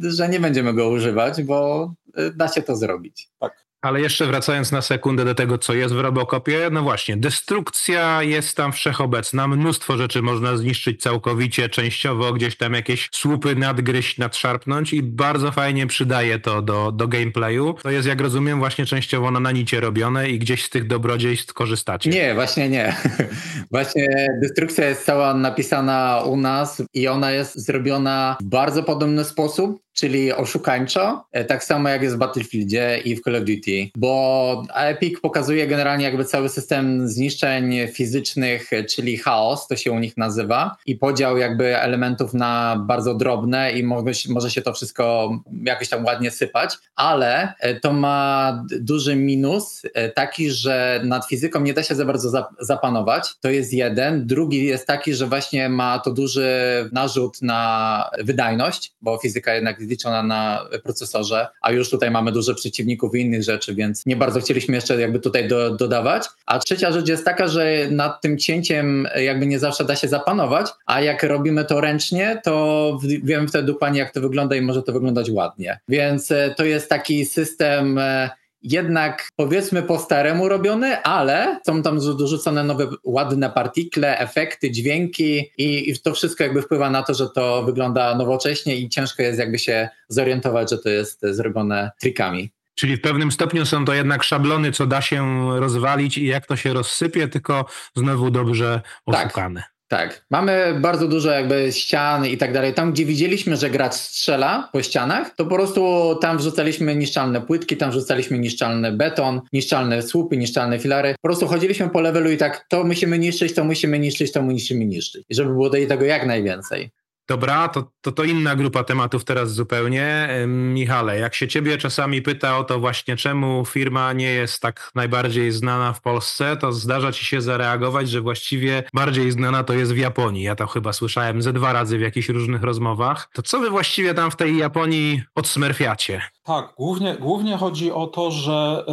że nie będziemy go używać, bo da się to zrobić. Tak. Ale jeszcze wracając na sekundę do tego, co jest w Robocopie, no właśnie, destrukcja jest tam wszechobecna, mnóstwo rzeczy można zniszczyć całkowicie, częściowo gdzieś tam jakieś słupy nadgryźć, nadszarpnąć i bardzo fajnie przydaje to do, do gameplayu. To jest, jak rozumiem, właśnie częściowo na nanicie robione i gdzieś z tych dobrodziejstw korzystacie. Nie, właśnie nie. właśnie destrukcja jest cała napisana u nas i ona jest zrobiona w bardzo podobny sposób, czyli oszukańczo, e, tak samo jak jest w Battlefieldzie i w Call of Duty, bo Epic pokazuje generalnie jakby cały system zniszczeń fizycznych, czyli chaos, to się u nich nazywa, i podział jakby elementów na bardzo drobne i może się to wszystko jakoś tam ładnie sypać, ale e, to ma duży minus e, taki, że nad fizyką nie da się za bardzo zapanować, to jest jeden. Drugi jest taki, że właśnie ma to duży narzut na wydajność, bo fizyka jednak liczona na procesorze, a już tutaj mamy dużo przeciwników i innych rzeczy, więc nie bardzo chcieliśmy jeszcze jakby tutaj do, dodawać. A trzecia rzecz jest taka, że nad tym cięciem jakby nie zawsze da się zapanować, a jak robimy to ręcznie, to wiemy wtedy dokładnie jak to wygląda i może to wyglądać ładnie. Więc e, to jest taki system e, jednak powiedzmy po staremu robione, ale są tam dorzucone nowe ładne partikle, efekty, dźwięki i, i, to wszystko jakby wpływa na to, że to wygląda nowocześnie i ciężko jest jakby się zorientować, że to jest zrobione trikami. Czyli w pewnym stopniu są to jednak szablony, co da się rozwalić i jak to się rozsypie, tylko znowu dobrze tak. oszukane. Tak. Tak. Mamy bardzo dużo jakby ścian i tak dalej. Tam, gdzie widzieliśmy, że gracz strzela po ścianach, to po prostu tam wrzucaliśmy niszczalne płytki, tam wrzucaliśmy niszczalny beton, niszczalne słupy, niszczalne filary. Po prostu chodziliśmy po levelu i tak to musimy niszczyć, to musimy niszczyć, to musimy niszczyć. I żeby było do tego jak najwięcej. Dobra, to, to, to inna grupa tematów teraz zupełnie. Michale, jak się ciebie czasami pyta o to właśnie, czemu firma nie jest tak najbardziej znana w Polsce, to zdarza ci się zareagować, że właściwie bardziej znana to jest w Japonii. Ja to chyba słyszałem ze dwa razy w jakichś różnych rozmowach. To co wy właściwie tam w tej Japonii odsmerfiacie? Tak, głównie, głównie chodzi o to, że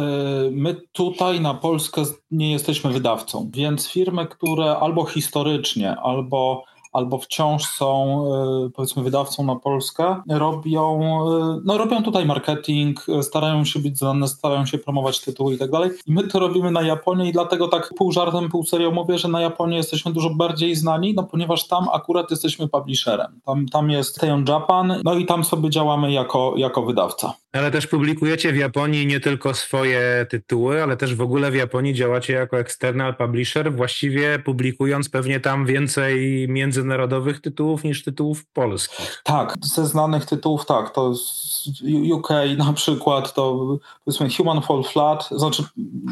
y, my tutaj na Polskę nie jesteśmy wydawcą, więc firmy, które albo historycznie, albo albo wciąż są e, powiedzmy wydawcą na Polskę, robią, e, no, robią tutaj marketing, e, starają się być znane, starają się promować tytuły i tak dalej. I my to robimy na Japonię i dlatego tak pół żartem, pół serio mówię, że na Japonię jesteśmy dużo bardziej znani, no ponieważ tam akurat jesteśmy publisherem. Tam, tam jest Teon Japan, no i tam sobie działamy jako, jako wydawca. Ale też publikujecie w Japonii nie tylko swoje tytuły, ale też w ogóle w Japonii działacie jako external publisher, właściwie publikując pewnie tam więcej międzynarodowych tytułów niż tytułów polskich. Tak, ze znanych tytułów tak, to UK na przykład, to powiedzmy Human Fall Flat, znaczy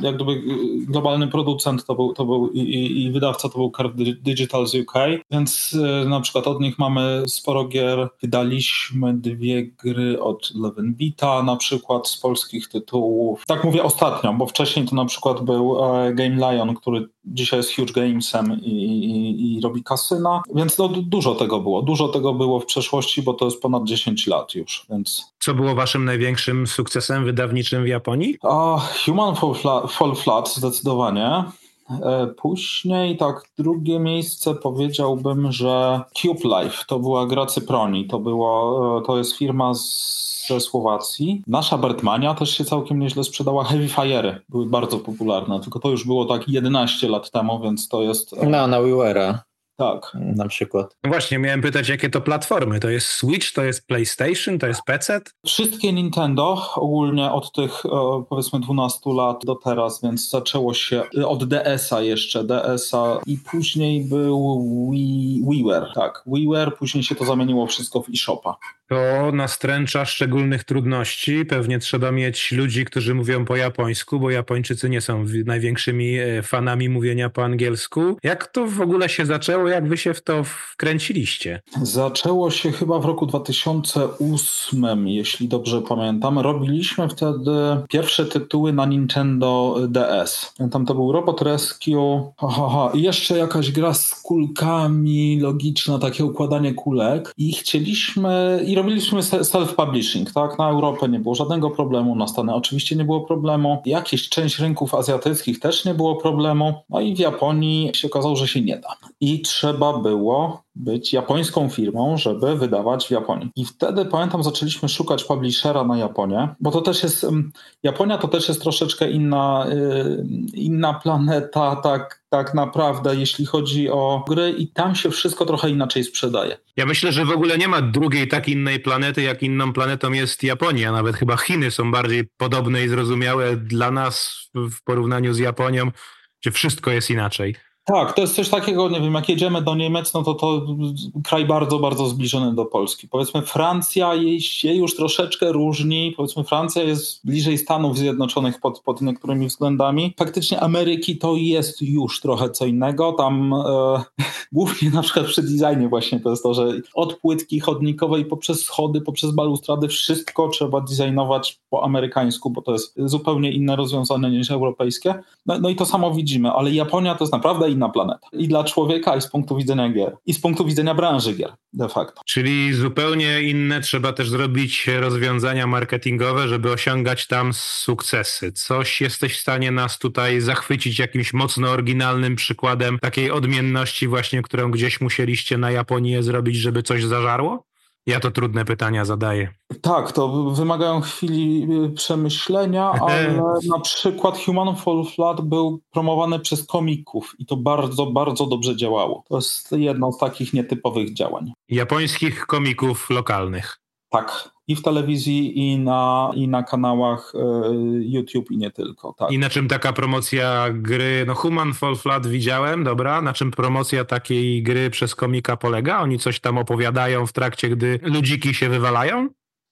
jak gdyby globalny producent to był, to był i, i, wydawca to był Curve Digital z UK, więc e, na przykład od nich mamy sporo gier, wydaliśmy dwie gry od Levin Vita, na przykład z polskich tytułów. Tak mówię ostatnio, bo wcześniej to na przykład był e, Game Lion, który dzisiaj jest Huge Gamesem i, i, i robi kasyna, więc no, dużo tego było. Dużo tego było w przeszłości, bo to jest ponad 10 lat już, więc... Co było waszym największym sukcesem wydawniczym w Japonii? Uh, Human Fall Flat, Fall Flat zdecydowanie. E, później tak drugie miejsce powiedziałbym, że Cube Life to była gra Cyproni. To, było, e, to jest firma z ze Słowacji. Nasza Bertmania też się całkiem nieźle sprzedała. Heavy Fire'y były bardzo popularne, tylko to już było tak 11 lat temu, więc to jest... E, no, na WiiWare'a. Tak. Na przykład. No właśnie, miałem pytać, jakie to platformy? To jest Switch, to jest PlayStation, to jest PC? Wszystkie Nintendo, ogólnie od tych e, powiedzmy 12 lat do teraz, więc zaczęło się od DS-a jeszcze, DS-a i później był Wii, WiiWare, tak. WiiWare, później się to zamieniło wszystko w eShopa to nastręcza szczególnych trudności. Pewnie trzeba mieć ludzi, którzy mówią po japońsku, bo Japończycy nie są największymi e, fanami mówienia po angielsku. Jak to w ogóle się zaczęło? Jak wy się w to wkręciliście? Zaczęło się chyba w roku 2008, jeśli dobrze pamiętam. Robiliśmy wtedy pierwsze tytuły na Nintendo DS. Tam to był Robot Rescue aha, i jeszcze jakaś gra z kulkami, logiczna, takie układanie kulek i chcieliśmy robiliśmy self-publishing, tak? Na Europę nie było żadnego problemu, na Stany oczywiście nie było problemu. Jakieś część rynków azjatyckich też nie było problemu. No i w Japonii się okazało, że się nie da. I trzeba było być japońską firmą, żeby wydawać w Japonii. I wtedy pamiętam, zaczęliśmy szukać publishera na Japonię, bo to też jest, Japonia to też jest troszeczkę inna, y, inna planeta, tak, tak naprawdę, jeśli chodzi o gry, i tam się wszystko trochę inaczej sprzedaje. Ja myślę, że w ogóle nie ma drugiej tak innej planety, jak inną planetą jest Japonia. Nawet chyba Chiny są bardziej podobne i zrozumiałe dla nas w porównaniu z Japonią, gdzie wszystko jest inaczej. Tak, to jest coś takiego, nie wiem, jak jedziemy do Niemiec, no to to kraj bardzo, bardzo zbliżony do Polski. Powiedzmy Francja się już troszeczkę różni, powiedzmy Francja jest bliżej Stanów Zjednoczonych pod, pod niektórymi względami. Faktycznie Ameryki to jest już trochę co innego, tam e, głównie na przykład przy designie właśnie to jest to, że od płytki chodnikowej poprzez schody, poprzez balustrady, wszystko trzeba designować po amerykańsku, bo to jest zupełnie inne rozwiązanie niż europejskie. No, no i to samo widzimy, ale Japonia to jest naprawdę inna planeta. I dla człowieka, i z punktu widzenia gier, i z punktu widzenia branży gier, de facto. Czyli zupełnie inne trzeba też zrobić rozwiązania marketingowe, żeby osiągać tam sukcesy. Coś jesteś w stanie nas tutaj zachwycić jakimś mocno oryginalnym przykładem takiej odmienności właśnie, którą gdzieś musieliście na Japonię zrobić, żeby coś zażarło? Ja to trudne pytania zadaję. Tak, to wymagają chwili y, przemyślenia, ale na przykład Human Fall Flat był promowany przez komików i to bardzo, bardzo dobrze działało. To jest jedno z takich nietypowych działań. Japońskich komików lokalnych. Tak, i w telewizji, i na, i na kanałach y, YouTube, i nie tylko. Tak. I na czym taka promocja gry, no Human Fall Flat widziałem, dobra, na czym promocja takiej gry przez komika polega? Oni coś tam opowiadają w trakcie, gdy ludziki się wywalają?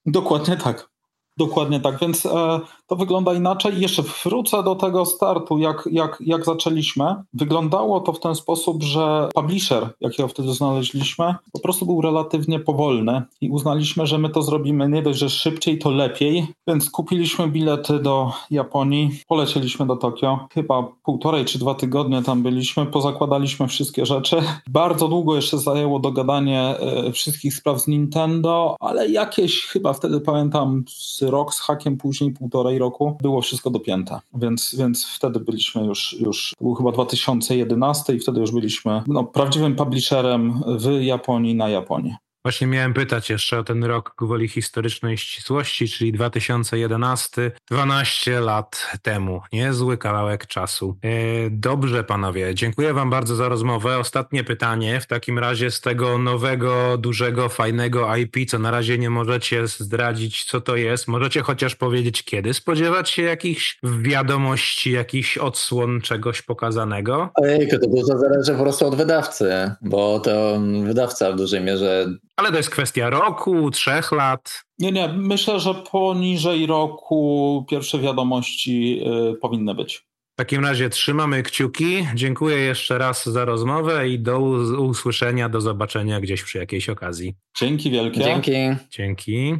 Dokładnie tak. Dokładnie tak, więc e, to wygląda inaczej. Jeszcze wrócę do tego startu, jak, jak, jak zaczęliśmy. Wyglądało to w ten sposób, że publisher, jakiego wtedy znaleźliśmy, po prostu był relatywnie powolny i uznaliśmy, że my to zrobimy nie dość, że szybciej, to lepiej, więc kupiliśmy bilety do Japonii, polecieliśmy do Tokio. Chyba półtorej czy dwa tygodnie tam byliśmy, pozakładaliśmy wszystkie rzeczy. Bardzo długo jeszcze zajęło dogadanie e, wszystkich spraw z Nintendo, ale jakieś chyba wtedy pamiętam z rok z hakiem, później półtorej roku było wszystko dopięte, więc, więc wtedy byliśmy już, już był chyba 2011 i wtedy już byliśmy no, prawdziwym publisherem w Japonii na Japonii. Właśnie miałem pytać jeszcze o ten rok gwoli historycznej ścisłości, czyli 2011, 12 lat temu. Niezły kawałek czasu. E, dobrze, panowie, dziękuję wam bardzo za rozmowę. Ostatnie pytanie w takim razie z tego nowego, dużego, fajnego IP, co na razie nie możecie zdradzić, co to jest. Możecie chociaż powiedzieć, kiedy spodziewać się jakichś wiadomości, jakichś odsłon czegoś pokazanego? Ojejku, to dużo zależy po prostu od wydawcy, bo to wydawca w dużej mierze ale to jest kwestia roku, trzech lat. Nie, nie. Myślę, że poniżej roku pierwsze wiadomości y, powinny być. W takim razie trzymamy kciuki. Dziękuję jeszcze raz za rozmowę i do usłyszenia, do zobaczenia gdzieś przy jakiejś okazji. Dzięki wielkie. Dzięki. Dzięki.